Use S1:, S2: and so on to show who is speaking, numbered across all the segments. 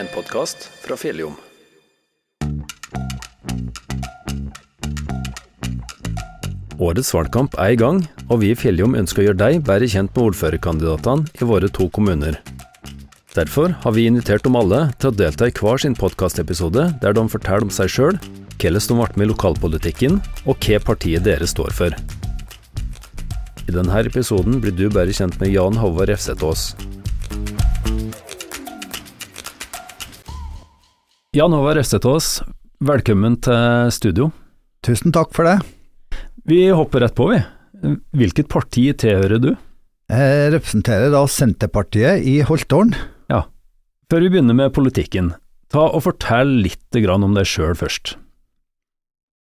S1: en podkast fra Fjelljom. Årets valgkamp er i gang, og vi i Fjelljom ønsker å gjøre deg bedre kjent med ordførerkandidatene i våre to kommuner. Derfor har vi invitert dem alle til å delta i hver sin podkastepisode der de forteller om seg sjøl, hvordan de ble med i lokalpolitikken, og hva partiet deres står for. I denne episoden blir du bedre kjent med Jan Håvard Refsetås. Jan Håvard Østetås, velkommen til studio.
S2: Tusen takk for det.
S1: Vi hopper rett på, vi. Hvilket parti tilhører du?
S2: Jeg representerer da Senterpartiet i Holtålen.
S1: Ja. Før vi begynner med politikken, ta og fortell litt om deg sjøl først.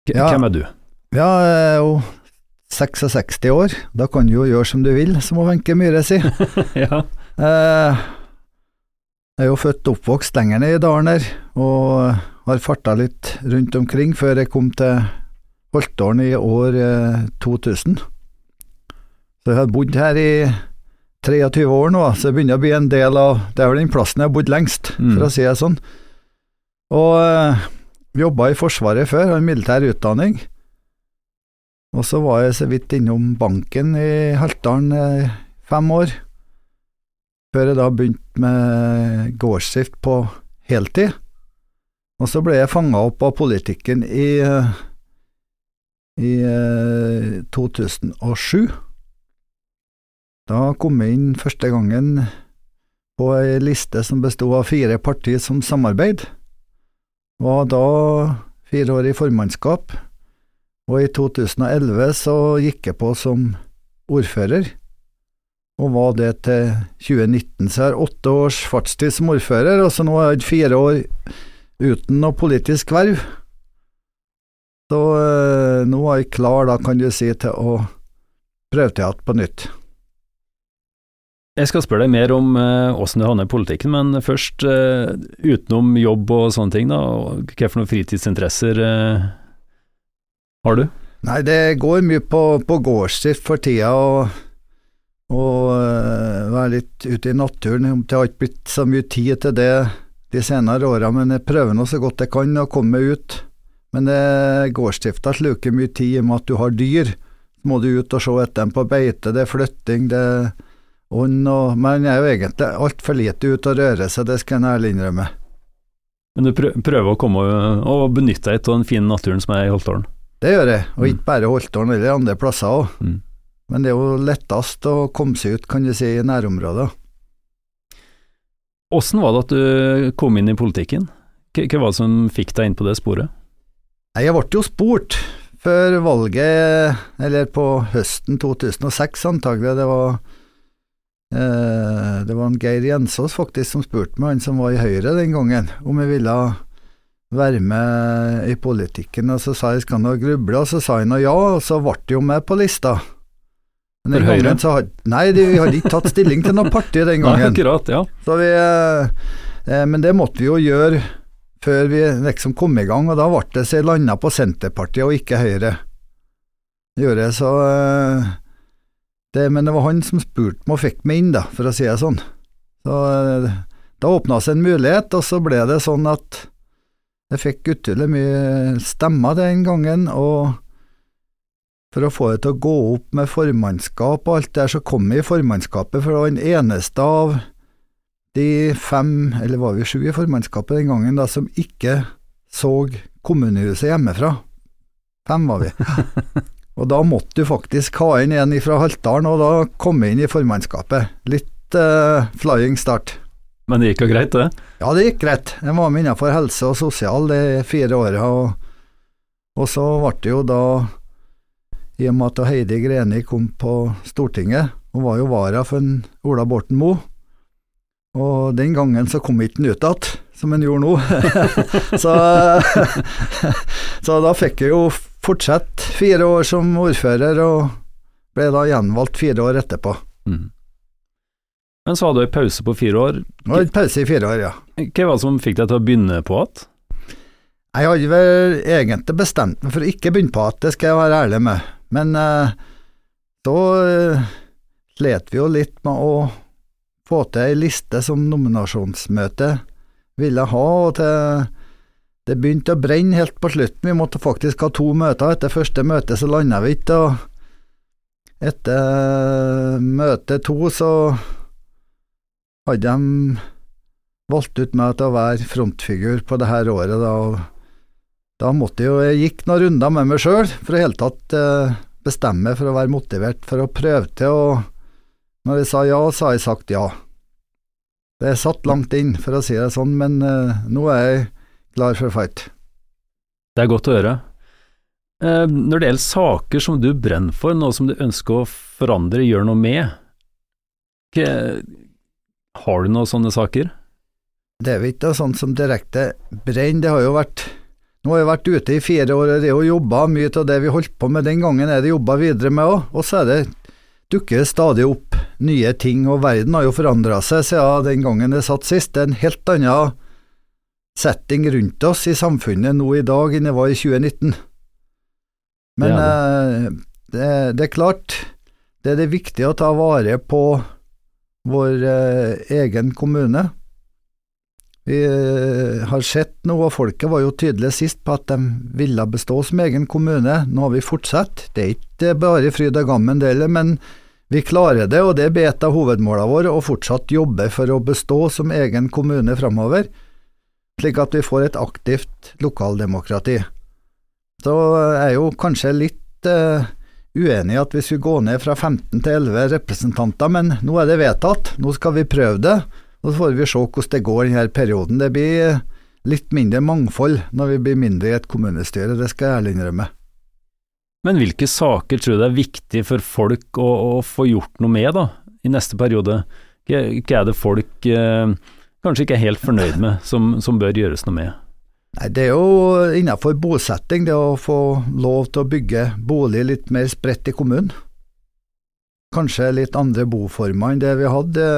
S1: K
S2: Ja.
S1: Hvem er du?
S2: Ja, jeg er jo 66 år. Da kan du jo gjøre som du vil, som Wenche Myhre sier.
S1: ja.
S2: Eh, Jeg er jo født og oppvokst lenger ned i dalen her, og har farta litt rundt omkring før jeg kom til Holtålen i år eh, 2000. Så jeg har bodd her i 23 år nå, så jeg begynner å bli en del av Det er vel den plassen jeg har bodd lengst,
S1: Mm.
S2: for å si det sånn. Og øh, jobba i Forsvaret før, har militær utdanning. Og så var jeg så vidt innom banken i Haltdalen i fem år, før jeg da begynte med gårdsdrift på heltid. Og så ble jeg fanga opp av politikken i, eh, i eh, 2007. Da kom jeg inn første gangen på ei liste som bestod av fire partier som samarbeid. Var da fire år i formannskap, og i 2011 så gikk jeg på som ordfører, og var det til 2019. Så jeg har åtte års fartstid som ordfører, og så nå har jeg hatt fire år uten noe politisk verv. Så eh, nå er jeg klar, da kan du si, til å prøve til igjen på nytt.
S1: Jeg skal spørre deg mer om eh, åssen du havner i politikken, men først, eh, utenom jobb og sånne ting, da, hva for noen fritidsinteresser har du?
S2: Nei, det går mye på, på gårdsdrift for tida, og, og øh, være litt ute i naturen. Det har ikke blitt så mye tid til det de senere åra, men jeg prøver nå så godt jeg kan å komme meg ut. Men det- gårdsdrifta sluker mye tid i og med at du har dyr. Må du ut og se etter dem på beite, det er flytting, det er ånd og Men jeg er jo egentlig altfor lite ute og røre seg, det skal jeg ærlig innrømme.
S1: Men du prøver å komme og, benytte deg av den fine naturen som er i Holtålen?
S2: Det gjør jeg, og
S1: Mm.
S2: ikke bare Holtålen eller andre plasser òg.
S1: Mm.
S2: Men det er jo lettest å komme seg ut, kan du si, i nærområdet.
S1: Åssen var det at du kom inn i politikken? Hva var det som fikk deg inn på det sporet?
S2: Jeg ble jo spurt før valget, eller på høsten 2006 antagelig, det var eh, det var en Geir Jensås faktisk som spurte meg, han som var i Høyre den gangen, om jeg ville være med i politikken, og så sa jeg skal nå gruble, og så sa han ja, og så ble jeg jo med på lista. Men den gangen så had, Nei, de, vi hadde ikke tatt stilling til noe parti den gangen.
S1: Nei, akkurat, ja.
S2: Så vi, eh, eh, men det måtte vi jo gjøre før vi liksom kom i gang, og da ble det så landa på Senterpartiet og ikke Høyre. Gjorde jeg, så eh, det, Men det var han som spurte meg og fikk meg inn, da, for å si det sånn. Så eh, Da åpna seg en mulighet, og så ble det sånn at jeg fikk utrolig mye stemmer den gangen, og for å få det til å gå opp med formannskap og alt det der, så kom jeg i formannskapet, for det var den eneste av de fem, eller var vi sju i formannskapet den gangen, da, som ikke så kommunehuset hjemmefra. Fem var vi. og da måtte du faktisk ha inn en fra Haltdalen, og da kom jeg inn i formannskapet. Litt uh, flying start.
S1: Men det gikk jo greit, det?
S2: Ja, det gikk greit. Jeg var med innenfor helse og sosial de fire åra, og, og så ble det jo da, i og med at Heidi Greni kom på Stortinget, hun var jo vara for en Ola Borten Moe, og den gangen så kom ikke den ut igjen, som den gjorde nå. så, så da fikk jeg jo fortsette fire år som ordfører, og ble da gjenvalgt fire år etterpå.
S1: Mm. Men så hadde du en pause på fire år.
S2: Det var en pause i fire år, ja.
S1: Hva var det som fikk deg til å begynne på igjen?
S2: Jeg hadde vel egentlig bestemt meg for å ikke begynne på at det skal jeg være ærlig med, men eh, så eh, slet vi jo litt med å få til ei liste som nominasjonsmøte ville ha, og til det begynte å brenne helt på slutten. Vi måtte faktisk ha to møter. Etter første møte så landa vi ikke, og etter møte to så hadde de valgt ut meg til å være frontfigur på det her året, da. og da måtte jeg jo Jeg gikk noen runder med meg sjøl for å helt hele tatt eh, bestemme for å være motivert for å prøve til, og når jeg sa ja, så har jeg sagt ja. Det er satt langt inn, for å si det sånn, men eh, nå er jeg klar for fight.
S1: Det er godt å høre. Eh, når det gjelder saker som du brenner for, noe som du ønsker å forandre, gjøre noe med, har du noen sånne saker?
S2: Det er jo ikke sånt som direkte brenner, det har jo vært nå har jeg vært ute i fire år og det jobba mye av det vi holdt på med den gangen, er det jobba videre med òg, og så er det dukker stadig opp nye ting, og verden har jo forandra seg siden den gangen det satt sist. Det er en helt annen setting rundt oss i samfunnet nå i dag enn det var i 2019. Men det er, eh, det, det er klart, det er det viktig å ta vare på vår eh, egen kommune. Vi eh, har sett noe, og folket var jo tydelige sist på at de ville bestå som egen kommune. Nå har vi fortsatt. Det er ikke bare fryd og gammen, det heller, men vi klarer det, og det blir et av hovedmålene våre, å fortsatt jobbe for å bestå som egen kommune framover, slik at vi får et aktivt lokaldemokrati. Så jeg er jo kanskje litt uh, uenig i at vi skulle gå ned fra 15 til 11 representanter, men nå er det vedtatt, nå skal vi prøve det. Og Så får vi se hvordan det går denne perioden. Det blir litt mindre mangfold når vi blir mindre i et kommunestyre, det skal jeg ærlig innrømme.
S1: Men hvilke saker tror du det er viktig for folk å, å, få gjort noe med da, i neste periode? Hva er det folk eh, kanskje ikke er helt fornøyd med, som, som bør gjøres noe med?
S2: Nei, Det er jo innenfor bosetting, det å få lov til å bygge bolig litt mer spredt i kommunen. Kanskje litt andre boformer enn det vi hadde.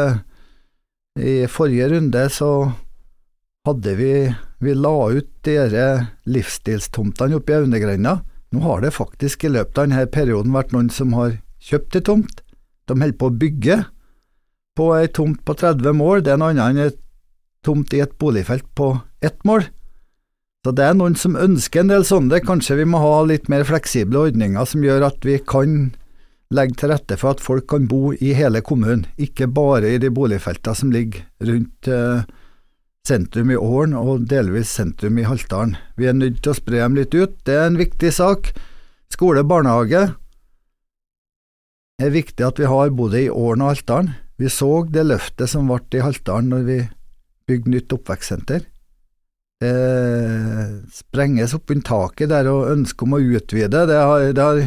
S2: I forrige runde så hadde vi Vi la ut dere livsstilstomtene oppe i Aunegrenda. Nå har det faktisk i løpet av denne perioden vært noen som har kjøpt ei tomt. De holder på å bygge på ei tomt på 30 mål, det er noe annet enn ei tomt i et boligfelt på ett mål. Så det er noen som ønsker en del sånne, kanskje vi må ha litt mer fleksible ordninger som gjør at vi kan legge til rette for at folk kan bo i hele kommunen, ikke bare i de boligfeltene som ligger rundt eh, sentrum i Åren og delvis sentrum i Haltdalen. Vi er nødt til å spre dem litt ut, det er en viktig sak. Skole og barnehage er viktig at vi har både i Åren og Haltdalen. Vi så det løftet som ble i Haltdalen når vi bygde nytt oppvekstsenter. Det sprenges opp under taket der og ønsket om å utvide. Det har, det har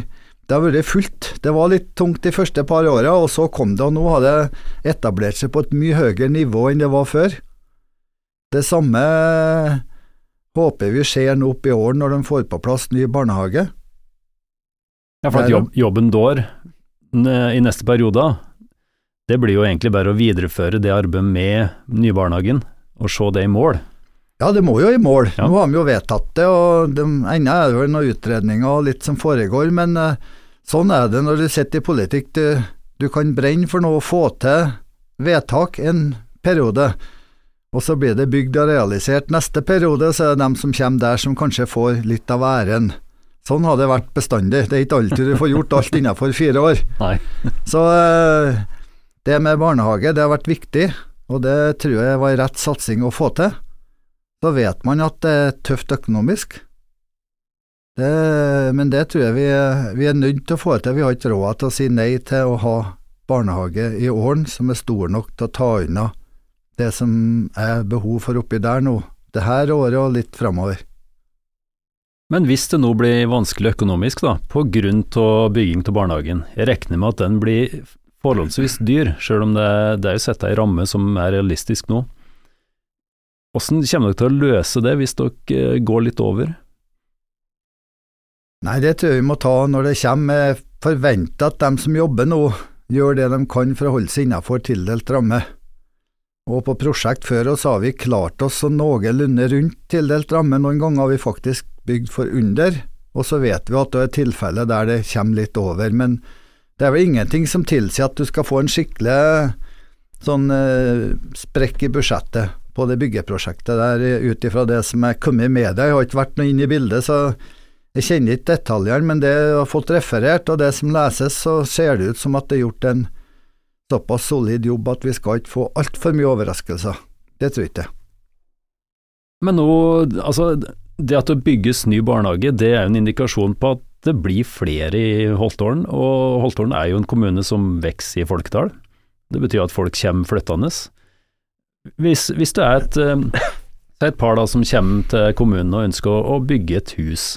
S2: det har vært fullt. Det var litt tungt de første par åra, og så kom det, og nå har det etablert seg på et mye høyere nivå enn det var før. Det samme håper vi skjer nå opp i år når de får på plass ny barnehage.
S1: Ja, for at jobb, jobben dår i neste periode, det blir jo egentlig bare å videreføre det arbeidet med nybarnehagen, og se det i mål.
S2: Ja, det må jo i mål. Ja. Nå har vi jo vedtatt det, og de, ennå er det vel noen utredninger og litt som foregår, men uh, Sånn er det når du sitter i politikk. Du, du kan brenne for noe og få til vedtak en periode, og så blir det bygd og realisert neste periode, så er det dem som kommer der som kanskje får litt av æren. Sånn har det vært bestandig. Det er ikke alltid du får gjort alt innenfor fire år.
S1: Nei.
S2: så eh, det med barnehage, det har vært viktig, og det tror jeg var rett satsing å få til. Så vet man at det er tøft økonomisk. Det, men det tror jeg vi, vi er nødt til å få til. Vi har ikke råd til å si nei til å ha barnehage i åren som er stor nok til å ta unna det som er behov for oppi der nå, det her året og litt framover.
S1: Men hvis det nå blir vanskelig økonomisk, da, på grunn av bygging av barnehagen, jeg regner med at den blir forholdsvis dyr, selv om det, det er jo satt ei ramme som er realistisk nå. Hvordan kommer dere til å løse det hvis dere eh, går litt over?
S2: Nei, det tror jeg vi må ta når det kommer. Jeg forventer at de som jobber nå, gjør det de kan for å holde seg innenfor tildelt ramme. Og på prosjekt før oss har vi klart oss så noenlunde rundt tildelt ramme, noen ganger har vi faktisk bygd for under, og så vet vi at det er tilfeller der det kommer litt over. Men det er vel ingenting som tilsier at du skal få en skikkelig sånn eh, sprekk i budsjettet på det byggeprosjektet der, ut ifra det som er kommet i media. Jeg har ikke vært noe inne i bildet, så jeg kjenner ikke detaljene, men det jeg har fått referert, og det som leses, så ser det ut som at det er gjort en såpass solid jobb at vi skal ikke få altfor mye overraskelser. Det tror jeg ikke.
S1: Men nå, altså, det at det bygges ny barnehage, det er jo en indikasjon på at det blir flere i Holtålen, og Holtålen er jo en kommune som vokser i folketall. Det betyr at folk kommer flyttende. Hvis, hvis det er et, eh, et par da som kommer til kommunen og ønsker å, å bygge et hus,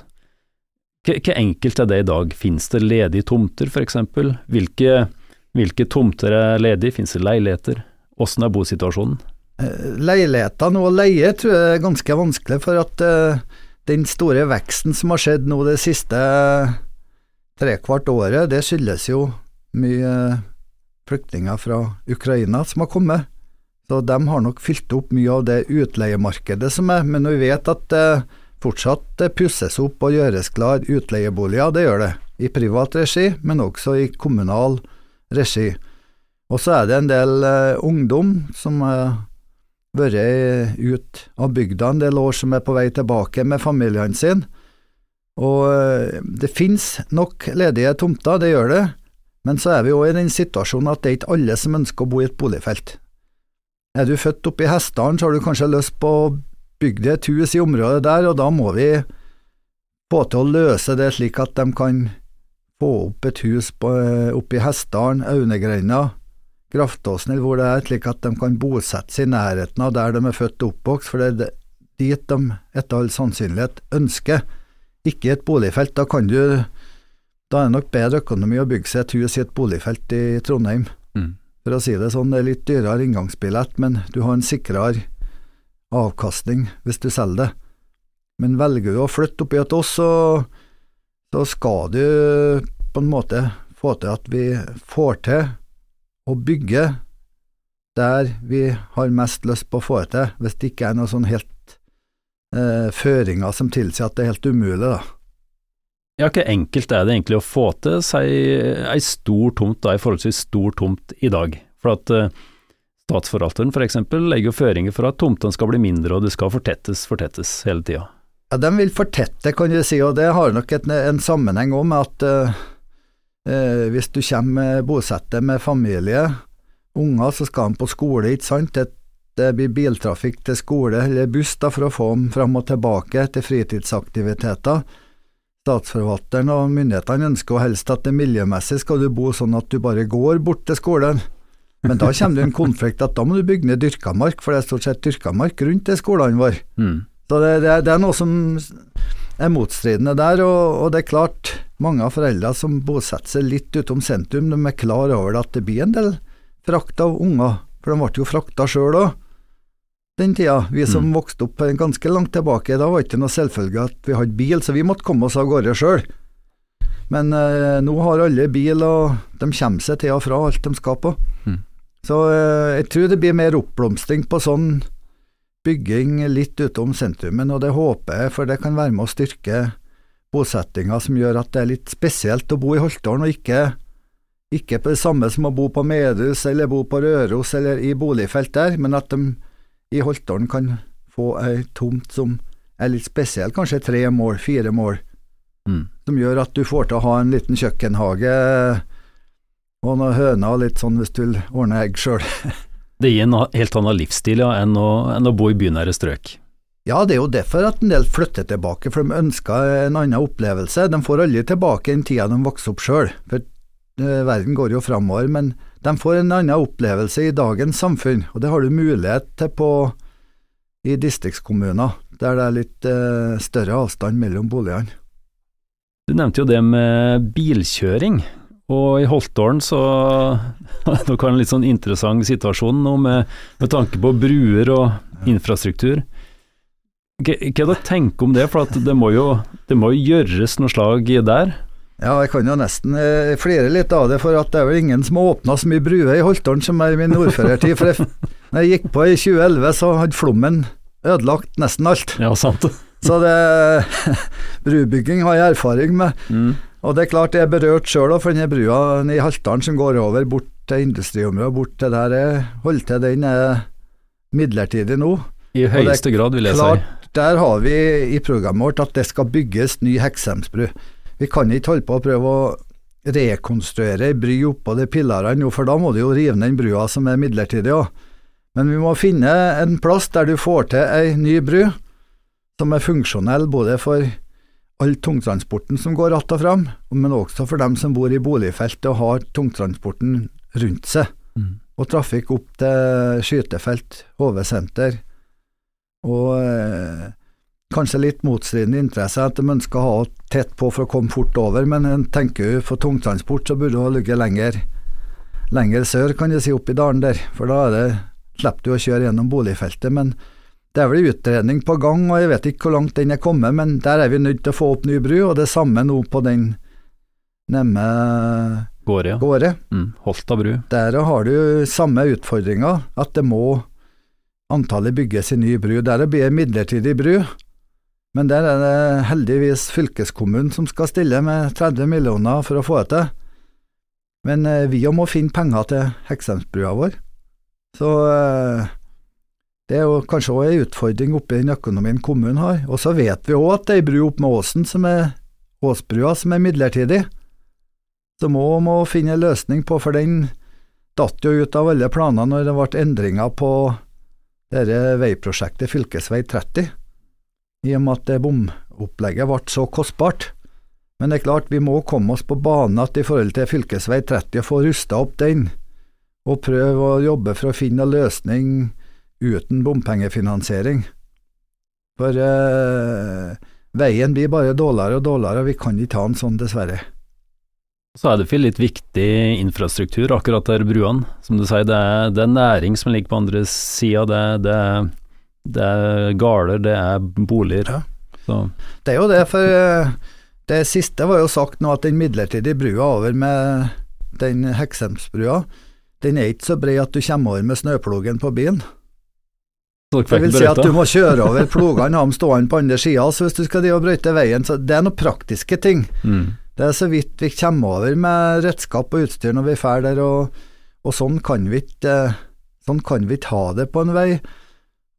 S1: hvor enkelt er det i dag? Finnes det ledige tomter, f.eks.? Hvilke, hvilke tomter er ledige? Finnes det leiligheter? Hvordan er bosituasjonen?
S2: Eh, leiligheter nå å leie tror jeg er ganske vanskelig, for at uh, den store veksten som har skjedd nå det siste trekvart året, det skyldes jo mye flyktninger fra Ukraina som har kommet. Så de har nok fylt opp mye av det utleiemarkedet som er, men vi vet at det fortsatt pusses opp og gjøres klar utleieboliger, det gjør det. I privat regi, men også i kommunal regi. Og så er det en del uh, ungdom som har vært ut av bygda en del år, som er på vei tilbake med familiene sine. Og det finnes nok ledige tomter, det gjør det, men så er vi òg i den situasjonen at det er ikke alle som ønsker å bo i et boligfelt. Er du født oppe i Hessdalen, så har du kanskje lyst på å bygde et hus i området der, og da må vi få til å løse det slik at de kan få opp et hus oppe i Hessdalen, Aunegrenda, Graftåsen eller hvor det er, slik at de kan bosette seg i nærheten av der de er født og oppvokst, for det er dit de etter all sannsynlighet ønsker, ikke et boligfelt. Da kan du da er det nok bedre økonomi å bygge seg et hus i et boligfelt i Trondheim. Mm. For å si det sånn, det er litt dyrere inngangsbillett, men du har en sikrere avkastning hvis du selger det. Men velger du å flytte oppi et oss, så, så skal du på en måte få til at vi får til å bygge der vi har mest lyst på å få til, hvis det ikke er noen sånn helt eh, føringer som tilsier at det er helt umulig, da.
S1: Ja, ikke enkelt er det egentlig å få til seg ei stor tomt, da, ei forholdsvis stor tomt i dag? For at uh, Statsforvalteren f.eks. legger føringer for at tomtene skal bli mindre og det skal fortettes, fortettes hele tida.
S2: Ja, De vil fortette, kan du si, og det har nok et, en sammenheng òg med at uh, uh, hvis du kommer bosetter med familie, unger, så skal de på skole, ikke sant. Det, det blir biltrafikk til skole eller buss da, for å få dem fram og tilbake til fritidsaktiviteter. Statsforvalteren og myndighetene ønsker helst at det miljømessig skal du bo sånn at du bare går bort til skolen. Men da kommer det en konflikt at da må du bygge ned dyrka mark, for det er stort sett dyrka mark rundt de skolene våre. Mm. Så det, det, det, er noe som er motstridende der, og, og, det er klart, mange av foreldrene som bosetter seg litt utom sentrum, de er klar over at det blir en del frakt av unger, for de ble jo frakta sjøl òg den tida. Vi som mm. vokste opp ganske langt tilbake, da var det ikke noe selvfølge at vi hadde bil, så vi måtte komme oss av gårde sjøl. Men eh, nå har alle bil, og de kommer seg til og fra alt de skal på. Mm. Så eh, jeg tror det blir mer oppblomstring på sånn bygging litt utom sentrumen, og det håper jeg, for det kan være med å styrke bosettinga som gjør at det er litt spesielt å bo i Holtålen, og ikke, ikke på det samme som å bo på Medhus eller bo på Røros eller i boligfelt der, men at de i Holtålen kan få ei tomt som er litt spesiell, kanskje tre mål, fire mål, mm. som gjør at du får til å ha en liten kjøkkenhage og noen høner og litt sånn hvis du vil ordne egg sjøl.
S1: det gir en helt annen livsstil ja, enn, å, enn å bo i bynære strøk?
S2: Ja, det er jo derfor at en del flytter tilbake, for de ønsker en annen opplevelse. De får aldri tilbake den tida de vokste opp sjøl, for uh, verden går jo framover. Men de får en annen opplevelse i dagens samfunn, og det har du mulighet til på i distriktskommuner, der det er litt eh, større avstand mellom boligene.
S1: Du nevnte jo det med bilkjøring. Og i Holtålen så Dere har en litt sånn interessant situasjon nå med, med tanke på bruer og infrastruktur. Hva er det å tenke om det, for det må, jo, det må jo gjøres noe slag der?
S2: Ja, jeg kan jo nesten eh, flire litt av det, for at det er vel ingen som har åpna så mye bruer i Holtålen som er i min ordførertid. For jeg, når jeg gikk på i 2011, så hadde flommen ødelagt nesten alt.
S1: Ja, sant.
S2: så det Brubygging har jeg erfaring med. Mm. Og det er klart jeg er berørt sjøl for denne brua i Haltdalen som går over bort til industriområdet, bort til der jeg holder til, den er midlertidig nå.
S1: I høyeste grad, vil jeg klart,
S2: si. Der har vi i programmet vårt at det skal bygges ny Heksemsbru. Vi kan ikke holde på å prøve å rekonstruere ei bry oppå de pilarene for da må du jo rive ned den brua som er midlertidig òg. Men vi må finne en plass der du får til ei ny bru som er funksjonell både for all tungtransporten som går att og fram, men også for dem som bor i boligfelt og har tungtransporten rundt seg. Mm. Og trafikk opp til skytefelt, HV-senter og eh, kanskje litt motstridende interesser at de ønsker å ha tett på for å komme fort over, men en tenker jo for tungtransport så burde hun ligge lenger, lenger sør, kan du si, opp i dalen der, for da er det, slipper du å kjøre gjennom boligfeltet. men det er vel utredning på gang, og jeg vet ikke hvor langt den er kommet, men der er vi nødt til å få opp ny bru, og det samme nå på den nemme
S1: Gårde. Ja.
S2: Gårde.
S1: Mm, Holta bru.
S2: Der har du samme utfordringa, at det må antallet bygges i ny bru. Der blir det midlertidig bru, men der er det heldigvis fylkeskommunen som skal stille med 30 millioner for å få det til. Men eh, vi må finne penger til Heksemsbrua vår. Så eh, det er jo kanskje òg en utfordring oppi den økonomien kommunen har. Og så vet vi òg at det er ei bru opp med åsen, som er Åsbrua, som er midlertidig. Så må må finne en løsning på, for den datt jo ut av alle planer når det ble endringer på dette veiprosjektet fylkesvei 30, i og med at det bomopplegget ble så kostbart. Men det er klart, vi må komme oss på banen igjen i forhold til fylkesvei 30 og få rusta opp den, og prøve å jobbe for å finne en løsning uten bompengefinansiering. For eh, veien blir bare dårligere og dårligere, og vi kan ikke ha den sånn, dessverre.
S1: Så er det for litt viktig infrastruktur akkurat der bruene. Som du sier, det er, det er næring som ligger på andre sida, det, det, det, er gårder, det er boliger.
S2: Ja. Det er jo det, for eh, det siste var jo sagt nå at den midlertidige brua over med den Heksemsbrua, den er ikke så bred at du kommer over med snøplogen på bilen. Det vil si at du må kjøre over plogene, ha dem stående på andre sida. Hvis du skal brøyte veien, så det er noen praktiske ting. Mm. Det er så vidt vi kommer over med redskap og utstyr når vi drar der, og, og, sånn kan vi ikke sånn kan vi ikke ha det på en vei.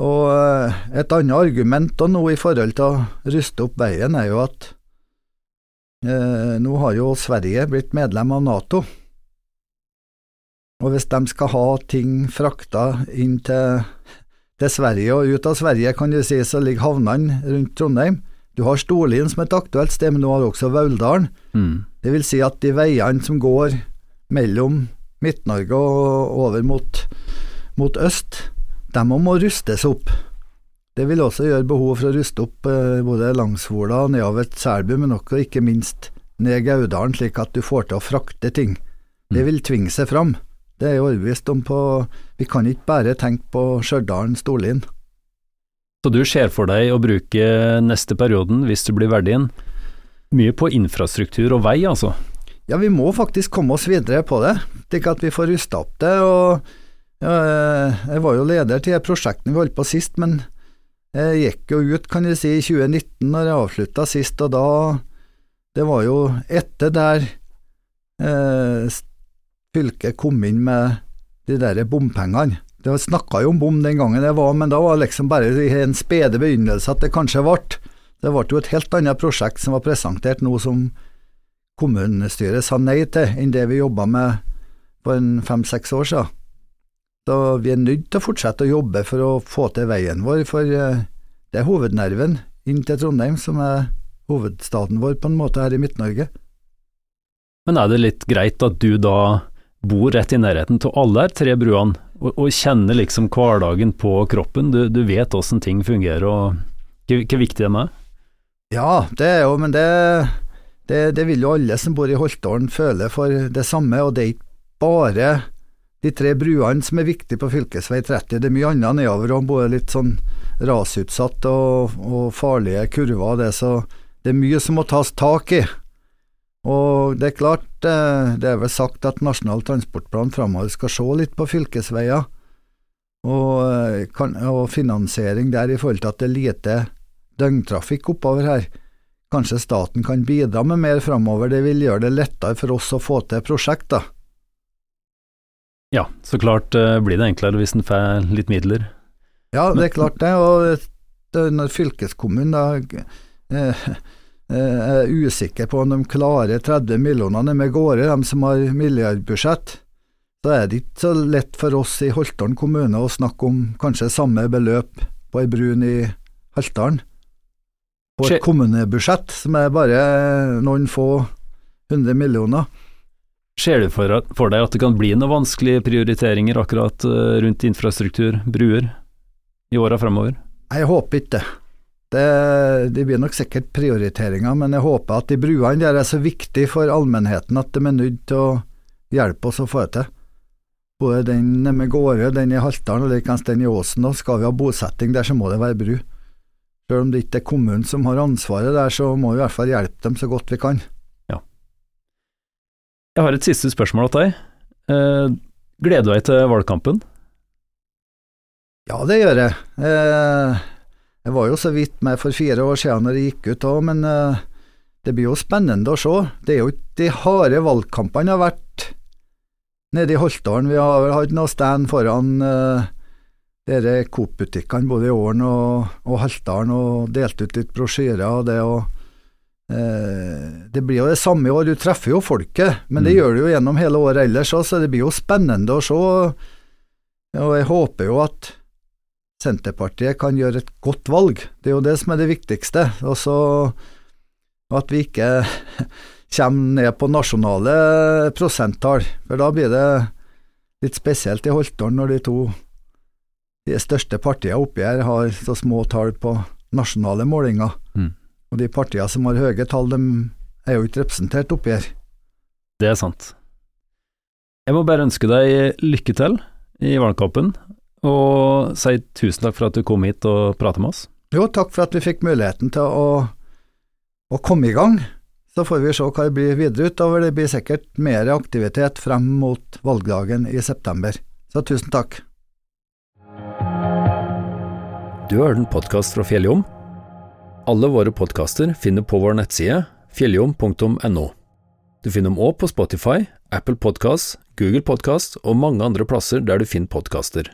S2: Og eh, et annet argument nå i forhold til å ruste opp veien, er jo at eh, nå har jo Sverige blitt medlem av Nato. Og hvis de skal ha ting frakta inn til til Sverige og ut av Sverige, kan du si, så ligger havnene rundt Trondheim. Du har Storlien som et aktuelt sted, men du har også Vauldalen. Mm. Det vil si at de veiene som går mellom Midt-Norge og over mot, mot øst, de må rustes opp. Det vil også gjøre behov for å ruste opp eh, både Langsvola og nedover Selbu, men også ikke minst ned Gaudalen, slik at du får til å frakte ting. Det mm. vil tvinge seg fram. Det er jeg overbevist om på Vi kan ikke bare tenke på Stjørdal-Storlien.
S1: Så du ser for deg å bruke neste perioden, hvis du blir verdig inn, mye på infrastruktur og vei, altså?
S2: Ja, vi må faktisk komme oss videre på det, slik at vi får rusta opp det. og ja, Jeg var jo leder til prosjektene vi holdt på sist, men jeg gikk jo ut, kan du si, i 2019 når jeg avslutta sist, og da Det var jo etter der eh, fylket kom inn med de der bompengene. Det snakka jo om bom den gangen jeg var, men da var det liksom bare en spede begynnelse at det kanskje ble. Det ble jo et helt annet prosjekt som var presentert nå som kommunestyret sa nei til, enn det vi jobba med for fem-seks år siden. Så vi er nødt til å fortsette å jobbe for å få til veien vår, for eh, det er hovednerven inn til Trondheim som er hovedstaden vår på en måte her i Midt-Norge.
S1: Men er det litt greit at du da bor rett i nærheten av alle her tre bruene, og, og, kjenner liksom hverdagen på kroppen. Du, du vet åssen ting fungerer og hvor viktig det er?
S2: Ja, det er jo, men det, det, det, vil jo alle som bor i Holtålen føle for det samme, og det er ikke bare de tre bruene som er viktige på fv. 30, det er mye annet nedover òg, både litt sånn rasutsatt og, og farlige kurver, det, så det er mye som må tas tak i. Og det er klart, eh, det er vel sagt at Nasjonal transportplan framover skal se litt på fylkesveier, og, kan, og, finansiering der i forhold til at det er lite døgntrafikk oppover her. Kanskje staten kan bidra med mer framover, det vil gjøre det lettere for oss å få til prosjekter.
S1: Ja, så klart eh, blir det enklere hvis en får litt midler.
S2: Ja, det er klart det. Og når fylkeskommunen da eh, eh, er usikker på om de klarer 30 millionene med gårde, de som har milliardbudsjett, så er det ikke så lett for oss i Holtålen kommune å snakke om kanskje samme beløp på ei brun i Haltdalen. På et kommunebudsjett som er bare noen få hundre millioner.
S1: Ser du for, for deg at det kan bli noen vanskelige prioriteringer akkurat eh, rundt infrastruktur, bruer, i åra fremover?
S2: Jeg håper ikke det. det. Blir nok sikkert prioriteringer, men jeg håper at de bruene der er så viktige for allmennheten at de er nødt til å hjelpe oss å få det til. Både den med Gårde, den i Haltdalen og likeens den i Åsen. Og skal vi ha bosetting der, så må det være bru. Selv om det ikke er kommunen som har ansvaret der, så må vi i hvert fall hjelpe dem så godt vi kan.
S1: Jeg har et siste spørsmål til deg. Eh, gleder du deg til valgkampen?
S2: Ja, det gjør jeg. Eh, jeg var jo så vidt med for fire år siden når det gikk ut òg, men eh, det blir jo spennende å se. Det er jo ikke de harde valgkampene har vært nede i Holtålen. Vi har vel hatt noe stand foran eh, dere Coop-butikkene både i Åren og, og Haltdalen og delt ut litt brosjyrer og det og Det blir jo det samme i år, du treffer jo folket, men det
S1: Mm.
S2: gjør du jo gjennom hele året ellers òg, så det blir jo spennende å se. Og jeg håper jo at Senterpartiet kan gjøre et godt valg, det er jo det som er det viktigste. Og så at vi ikke kommer ned på nasjonale prosenttall, for da blir det litt spesielt i Holtålen når de to de største partiene oppi her har så små tall på nasjonale målinger.
S1: Mm.
S2: Og de partiene som har høye tall, de er jo ikke representert oppi her.
S1: Det er sant. Jeg må bare ønske deg lykke til i valgkampen, og si tusen takk for at du kom hit og pratet med oss.
S2: Jo, takk for at vi fikk muligheten til å, å komme i gang. Så får vi se hva det blir videre utover. Det blir sikkert mer aktivitet frem mot valgdagen i september. Så tusen takk.
S1: Du har hørt en podkast fra Fjelljom. Alle våre podkaster finner på vår nettside fjelljom.no. Du finner dem òg på Spotify, Apple Podkast, Google Podkast og mange andre plasser der du finner podkaster.